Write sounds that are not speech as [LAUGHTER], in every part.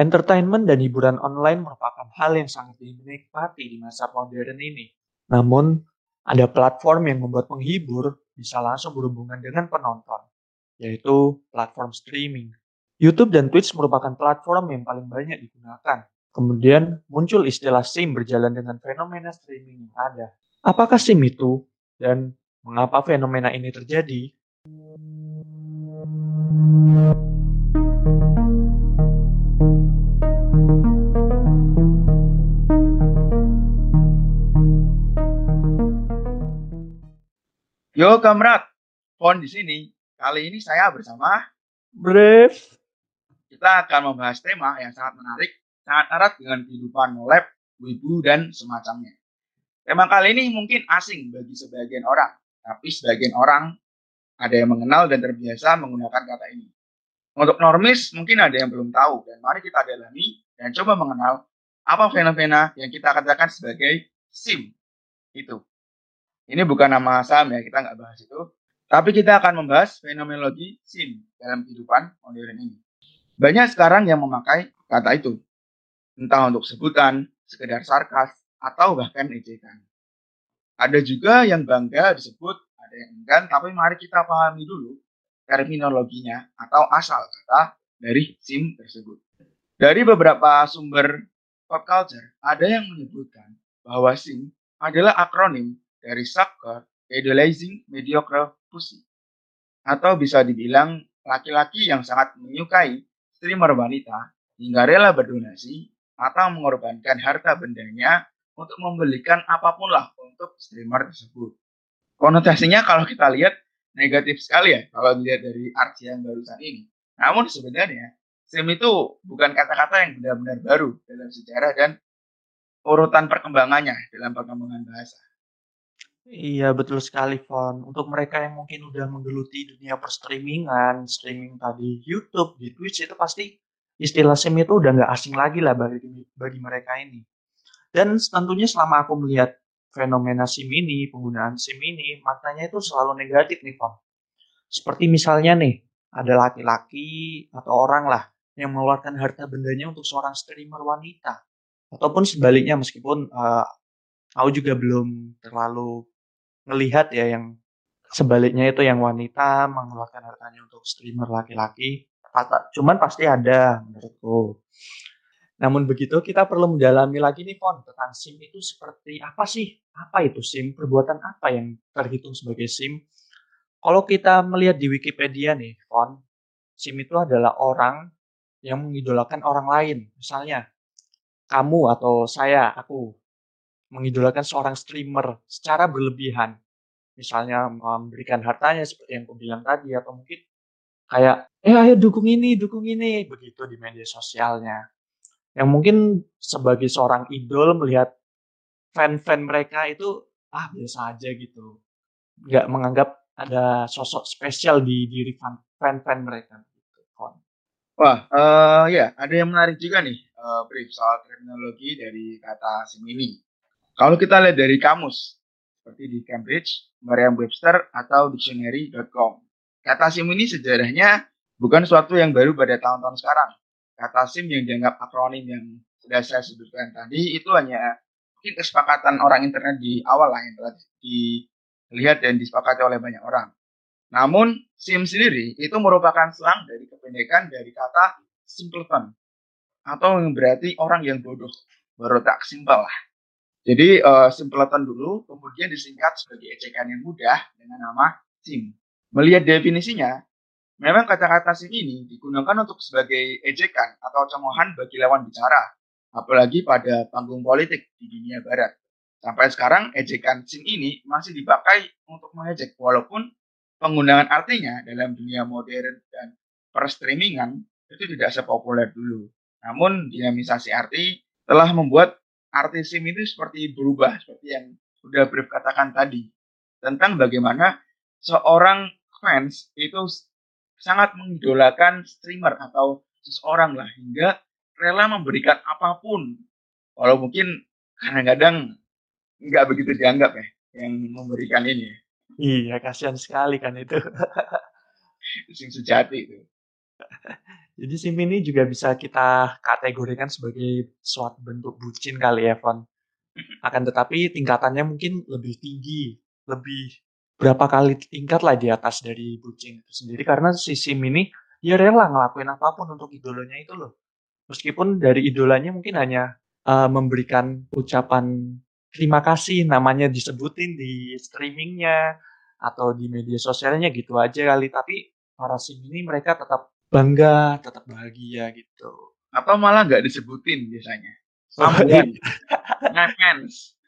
Entertainment dan hiburan online merupakan hal yang sangat dinikmati di masa modern ini. Namun, ada platform yang membuat penghibur bisa langsung berhubungan dengan penonton, yaitu platform streaming. YouTube dan Twitch merupakan platform yang paling banyak digunakan. Kemudian muncul istilah SIM berjalan dengan fenomena streaming yang ada. Apakah SIM itu dan mengapa fenomena ini terjadi? Yo kamrat, Pon di sini. Kali ini saya bersama Brief. kita akan membahas tema yang sangat menarik, sangat erat dengan kehidupan lab, wibu, dan semacamnya. Tema kali ini mungkin asing bagi sebagian orang, tapi sebagian orang ada yang mengenal dan terbiasa menggunakan kata ini. Untuk normis mungkin ada yang belum tahu, dan mari kita dalami dan coba mengenal apa fenomena yang kita katakan sebagai SIM itu. Ini bukan nama saham ya, kita nggak bahas itu. Tapi kita akan membahas fenomenologi SIM dalam kehidupan modern ini. Banyak sekarang yang memakai kata itu. Entah untuk sebutan, sekedar sarkas, atau bahkan ejekan. Ada juga yang bangga disebut, ada yang enggan, tapi mari kita pahami dulu terminologinya atau asal kata dari SIM tersebut. Dari beberapa sumber pop culture, ada yang menyebutkan bahwa SIM adalah akronim dari soccer idolizing mediocre pussy. Atau bisa dibilang laki-laki yang sangat menyukai streamer wanita hingga rela berdonasi atau mengorbankan harta bendanya untuk membelikan apa pun lah untuk streamer tersebut. Konotasinya kalau kita lihat negatif sekali ya kalau dilihat dari arti yang barusan ini. Namun sebenarnya SIM itu bukan kata-kata yang benar-benar baru dalam sejarah dan urutan perkembangannya dalam perkembangan bahasa. Iya betul sekali, Fon. Untuk mereka yang mungkin udah menggeluti dunia perstreamingan, streaming tadi YouTube, di Twitch itu pasti istilah SIM itu udah nggak asing lagi lah bagi, bagi mereka ini. Dan tentunya selama aku melihat fenomena SIM ini, penggunaan SIM ini, maknanya itu selalu negatif nih, Fon. Seperti misalnya nih, ada laki-laki atau orang lah yang mengeluarkan harta bendanya untuk seorang streamer wanita. Ataupun sebaliknya, meskipun uh, aku juga belum terlalu ngelihat ya yang sebaliknya itu yang wanita mengeluarkan hartanya untuk streamer laki-laki. Cuman pasti ada menurutku. Namun begitu kita perlu mendalami lagi nih Fon tentang SIM itu seperti apa sih? Apa itu SIM? Perbuatan apa yang terhitung sebagai SIM? Kalau kita melihat di Wikipedia nih Fon, SIM itu adalah orang yang mengidolakan orang lain. Misalnya kamu atau saya, aku mengidolakan seorang streamer secara berlebihan. Misalnya memberikan hartanya seperti yang aku bilang tadi atau mungkin kayak eh ayo dukung ini, dukung ini begitu di media sosialnya. Yang mungkin sebagai seorang idol melihat fan-fan mereka itu ah biasa aja gitu. Nggak menganggap ada sosok spesial di diri fan-fan mereka gitu. Wah, uh, ya ada yang menarik juga nih, uh, brief soal terminologi dari kata SIM ini. Kalau kita lihat dari kamus, seperti di Cambridge, Merriam-Webster, atau dictionary.com. Kata SIM ini sejarahnya bukan suatu yang baru pada tahun-tahun sekarang. Kata SIM yang dianggap akronim yang sudah saya sebutkan tadi itu hanya mungkin kesepakatan orang internet di awal lah yang telah dilihat dan disepakati oleh banyak orang. Namun SIM sendiri itu merupakan selang dari kependekan dari kata simpleton atau yang berarti orang yang bodoh, berotak simpel lah. Jadi uh, dulu, kemudian disingkat sebagai ejekan yang mudah dengan nama SIM. Melihat definisinya, memang kata-kata SIM ini digunakan untuk sebagai ejekan atau cemohan bagi lawan bicara, apalagi pada panggung politik di dunia barat. Sampai sekarang, ejekan SIM ini masih dipakai untuk mengejek, walaupun penggunaan artinya dalam dunia modern dan perstreamingan itu tidak sepopuler dulu. Namun, dinamisasi arti telah membuat arti SIM itu seperti berubah seperti yang sudah brief katakan tadi tentang bagaimana seorang fans itu sangat mengidolakan streamer atau seseorang lah hingga rela memberikan apa pun walau mungkin kadang-kadang nggak begitu dianggap ya yang memberikan ini Iya, kasihan sekali kan itu. [LAUGHS] Sing sejati itu. Jadi SIM ini juga bisa kita kategorikan sebagai suatu bentuk bucin kali ya, Fon. Akan tetapi tingkatannya mungkin lebih tinggi, lebih berapa kali tingkat lah di atas dari bucin itu sendiri karena si SIM ini ya rela ngelakuin apa pun untuk idolanya itu loh. Meskipun dari idolanya mungkin hanya uh, memberikan ucapan terima kasih namanya disebutin di streamingnya atau di media sosialnya gitu aja kali tapi para sim ini mereka tetap bangga tetap bahagia gitu. Apa malah nggak disebutin biasanya? Sambutan ngefans.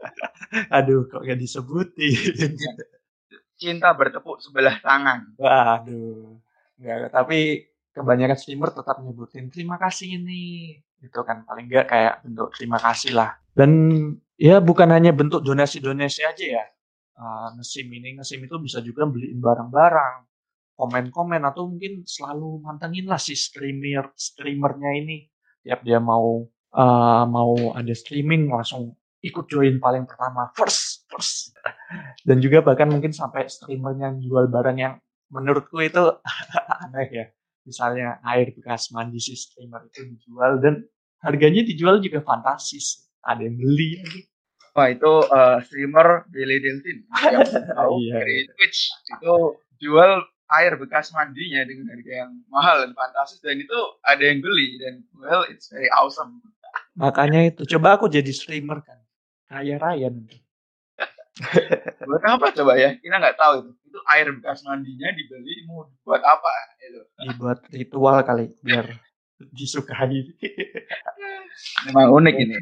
[LAUGHS] Aduh kok nggak disebutin? Cinta bertepuk sebelah tangan. Waduh nggak tapi kebanyakan streamer tetap nyebutin terima kasih ini itu kan. Paling nggak kayak bentuk terima kasih lah. Dan ya bukan hanya bentuk donasi-donasi aja ya. Uh, ngesim ini ngesim itu bisa juga beliin barang-barang komen-komen atau mungkin selalu mantengin lah si streamer streamernya ini. Tiap dia mau uh, mau ada streaming langsung ikut join paling pertama first first. Dan juga bahkan mungkin sampai streamernya jual barang yang menurutku itu [LAUGHS] aneh ya. Misalnya air bekas mandi si streamer itu dijual dan harganya dijual juga fantastis ada yang beli. Wah itu uh, streamer Billy Delfin [LAUGHS] yang tahu iya, dari iya. Twitch. Itu jual air bekas mandinya dengan harga yang mahal dan fantastis dan itu ada yang beli dan well it's very awesome. Makanya itu coba aku jadi streamer kan kaya raya nanti. buat apa coba ya? Kita nggak tahu itu. Itu air bekas mandinya dibeli mau buat apa itu? Dibuat ritual kali biar disukai. Memang unik ini.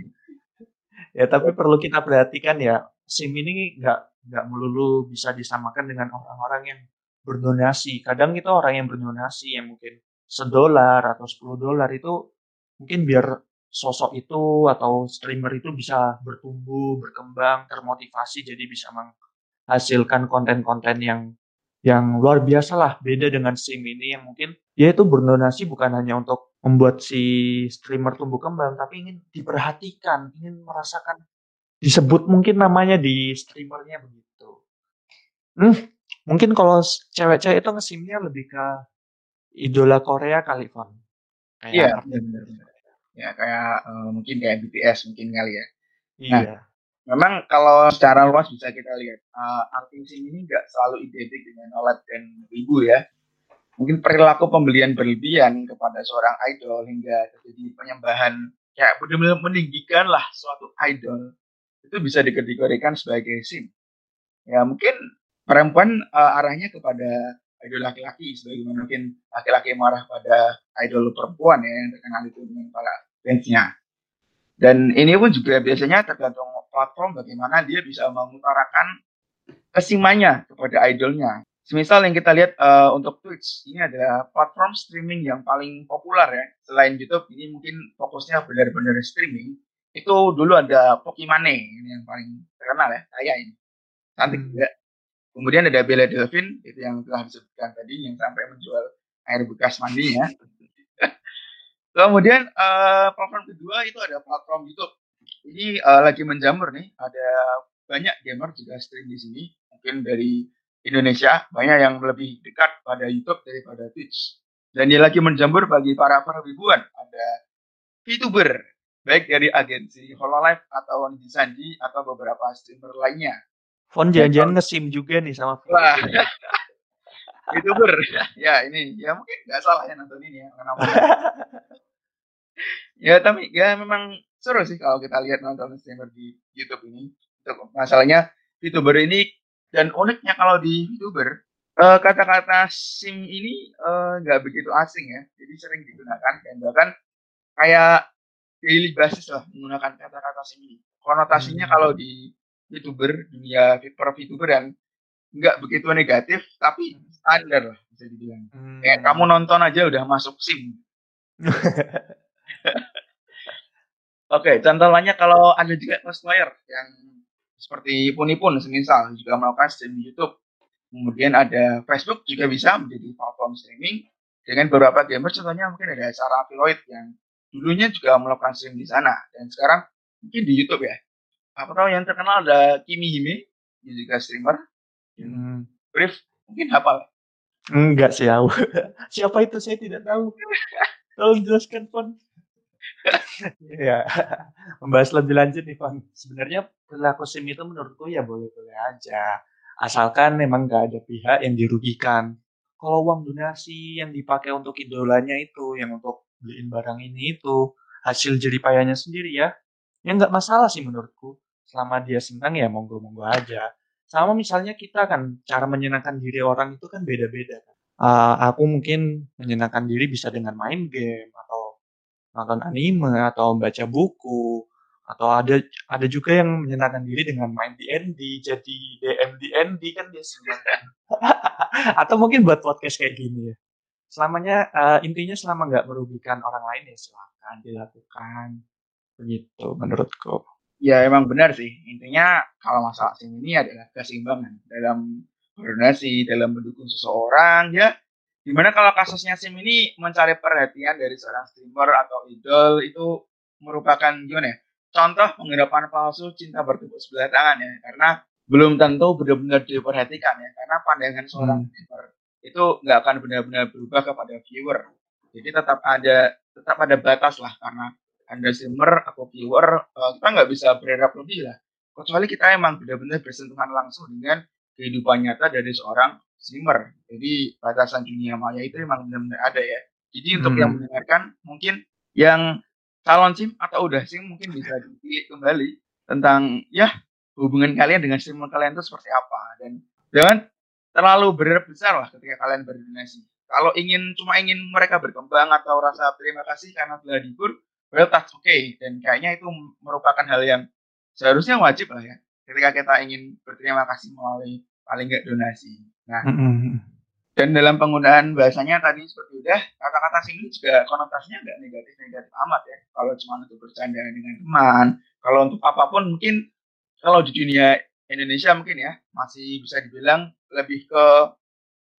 Ya tapi perlu kita perhatikan ya SIM ini nggak nggak melulu bisa disamakan dengan orang-orang yang berdonasi. Kadang itu orang yang berdonasi yang mungkin sedolar atau 10 dolar itu mungkin biar sosok itu atau streamer itu bisa bertumbuh, berkembang, termotivasi jadi bisa menghasilkan konten-konten yang yang luar biasa lah. Beda dengan sim ini yang mungkin dia itu berdonasi bukan hanya untuk membuat si streamer tumbuh kembang tapi ingin diperhatikan ingin merasakan disebut mungkin namanya di streamernya begitu. Hmm, mungkin kalau cewek-cewek itu ngesimnya lebih ke idola Korea kali Von iya ya kayak uh, mungkin kayak BTS mungkin kali ya. Iya. nah, memang kalau secara luas bisa kita lihat uh, artis ini nggak selalu identik dengan OLED dan ibu ya. Mungkin perilaku pembelian berlebihan kepada seorang idol hingga terjadi penyembahan kayak benar-benar meninggikan lah suatu idol. Itu bisa dikategorikan sebagai sim. Ya mungkin perempuan uh, arahnya kepada idol laki-laki sebagaimana mungkin laki-laki marah pada idol perempuan ya yang terkenal itu dengan para fansnya. Dan ini pun juga biasanya tergantung platform bagaimana dia bisa mengutarakan kesimanya kepada idolnya. Semisal yang kita lihat uh, untuk Twitch, ini adalah platform streaming yang paling populer ya. Selain YouTube, ini mungkin fokusnya benar-benar streaming. Itu dulu ada Pokimane, ini yang paling terkenal ya, saya ini. Cantik hmm. Kemudian ada Bella Delvin, itu yang telah disebutkan tadi, yang sampai menjual air bekas mandi ya. [LAUGHS] Kemudian uh, platform kedua itu ada platform YouTube. Ini uh, lagi menjamur nih, ada banyak gamer juga stream di sini. Mungkin dari Indonesia banyak yang lebih dekat pada YouTube daripada Twitch. Dan dia lagi menjamur bagi para perwibuan. Ada VTuber, baik dari agensi Hololive atau Ninja Sanji atau beberapa streamer lainnya. Fon jangan-jangan nge-sim juga nih sama Wah. [LAUGHS] VTuber. ya ini ya mungkin nggak salah ya nonton ini ya. Kenapa? [LAUGHS] ya tapi ya memang seru sih kalau kita lihat nonton streamer di YouTube ini. Masalahnya VTuber ini dan uniknya kalau di VTuber uh, kata-kata SIM ini eh, nggak uh, begitu asing ya. Jadi sering digunakan dan bahkan kayak daily basis lah menggunakan kata-kata SIM ini. Konotasinya hmm. kalau di VTuber, dunia per VTuber yang nggak begitu negatif, tapi standar lah bisa dibilang. Hmm. Kayak kamu nonton aja udah masuk SIM. [LAUGHS] Oke, contoh lainnya kalau ada juga cosplayer yang seperti Punipun semisal juga melakukan streaming YouTube. Kemudian ada Facebook juga bisa menjadi platform streaming dengan beberapa gamer contohnya mungkin ada Sarah Filoid yang dulunya juga melakukan streaming di sana dan sekarang mungkin di YouTube ya. Apa tahu yang terkenal ada Kimi Hime, dia juga streamer. Hmm. Brief mungkin hafal Enggak sih aku. [LAUGHS] Siapa itu saya tidak tahu. [LAUGHS] Tolong jelaskan, Pon. ya, [LAUGHS] membahas lebih lanjut nih, Pon. Sebenarnya perilaku SIM itu menurutku ya boleh-boleh aja. Asalkan memang gak ada pihak yang dirugikan. Kalau uang donasi yang dipakai untuk idolanya itu, yang untuk beliin barang ini itu, hasil jeripayanya sendiri ya, ya nggak masalah sih menurutku. Selama dia senang ya monggo-monggo aja. Sama misalnya kita kan, cara menyenangkan diri orang itu kan beda-beda. Uh, aku mungkin menyenangkan diri bisa dengan main game, atau nonton anime, atau baca buku, atau ada ada juga yang menyenangkan diri dengan main D&D, jadi DM D&D kan dia senang. [LAUGHS] atau mungkin buat podcast kayak gini ya. Selamanya, uh, intinya selama nggak merugikan orang lain ya silahkan dilakukan. Begitu menurutku. Ya emang benar sih. Intinya kalau masalah SIM ini adalah keseimbangan dalam koordinasi, dalam mendukung seseorang ya. Di mana kalau kasusnya SIM ini mencari perhatian dari seorang streamer atau idol itu merupakan gimana ya? Contoh penggerapan palsu cinta bertepuk sebelah tangan ya. Karena belum tentu benar-benar diperhatikan ya. Karena pandangan seorang hmm. streamer itu nggak akan benar-benar berubah kepada viewer. Jadi tetap ada tetap ada batas lah karena anda streamer atau viewer, uh, kita nggak bisa berharap lebih lah. Kecuali kita emang benar-benar bersentuhan langsung dengan kehidupan nyata dari seorang streamer. Jadi batasan dunia maya itu emang benar-benar ada ya. Jadi hmm. untuk yang hmm. mendengarkan mungkin yang calon sim atau udah sim mungkin bisa dipilih kembali tentang ya hubungan kalian dengan streamer kalian itu seperti apa dan jangan terlalu berharap besar lah ketika kalian berdonasi. Kalau ingin cuma ingin mereka berkembang atau rasa terima kasih karena telah dihibur, well that's okay. Dan kayaknya itu merupakan hal yang seharusnya wajib lah ya. Ketika kita ingin berterima kasih melalui paling nggak donasi. Nah mm-hmm. dan dalam penggunaan bahasanya tadi seperti udah kata-kata sini juga konotasinya nggak negatif negatif amat ya. Kalau cuma untuk bercanda dengan teman kalau untuk apa pun mungkin kalau di dunia Indonesia mungkin ya masih bisa dibilang lebih ke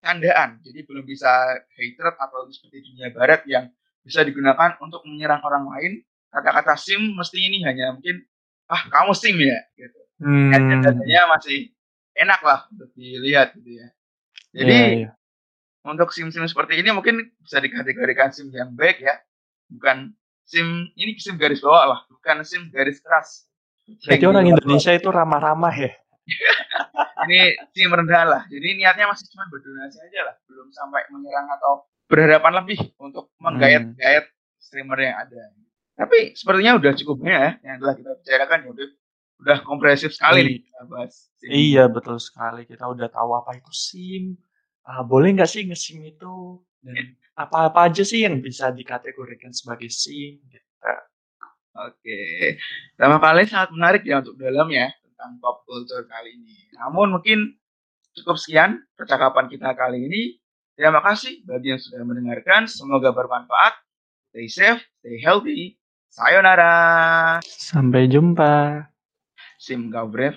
candaan. Jadi belum bisa hatred atau seperti dunia barat yang bisa digunakan untuk menyerang orang lain. Kata-kata SIM mesti ini hanya mungkin ah kamu SIM ya gitu. Hmm. Katanya masih enak lah untuk dilihat gitu ya. Jadi yeah, yeah. untuk SIM-SIM seperti ini mungkin bisa dikategorikan SIM yang baik ya. Bukan SIM ini SIM garis bawah lah, bukan SIM garis keras. Jadi orang Indonesia itu ramah-ramah ya. [LAUGHS] ini SIM rendah lah. Jadi niatnya masih cuma berdonasi aja lah, belum sampai menyerang atau berharapan lebih untuk menggayat-gayat streamer yang ada. Tapi sepertinya udah cukup ya yang telah kita bicarakan ya udah udah kompresif sekali nih kita bahas. SIM. Iya betul sekali kita udah tahu apa itu SIM. Uh, boleh nggak sih nge-SIM itu dan apa-apa aja sih yang bisa dikategorikan sebagai SIM gitu. Oke, sama kali sangat menarik ya untuk dalam ya tentang pop culture kali ini. Namun mungkin cukup sekian percakapan kita kali ini. Terima kasih bagi yang sudah mendengarkan. Semoga bermanfaat. Stay safe, stay healthy. Sayonara. Sampai jumpa. Sim Gaubref.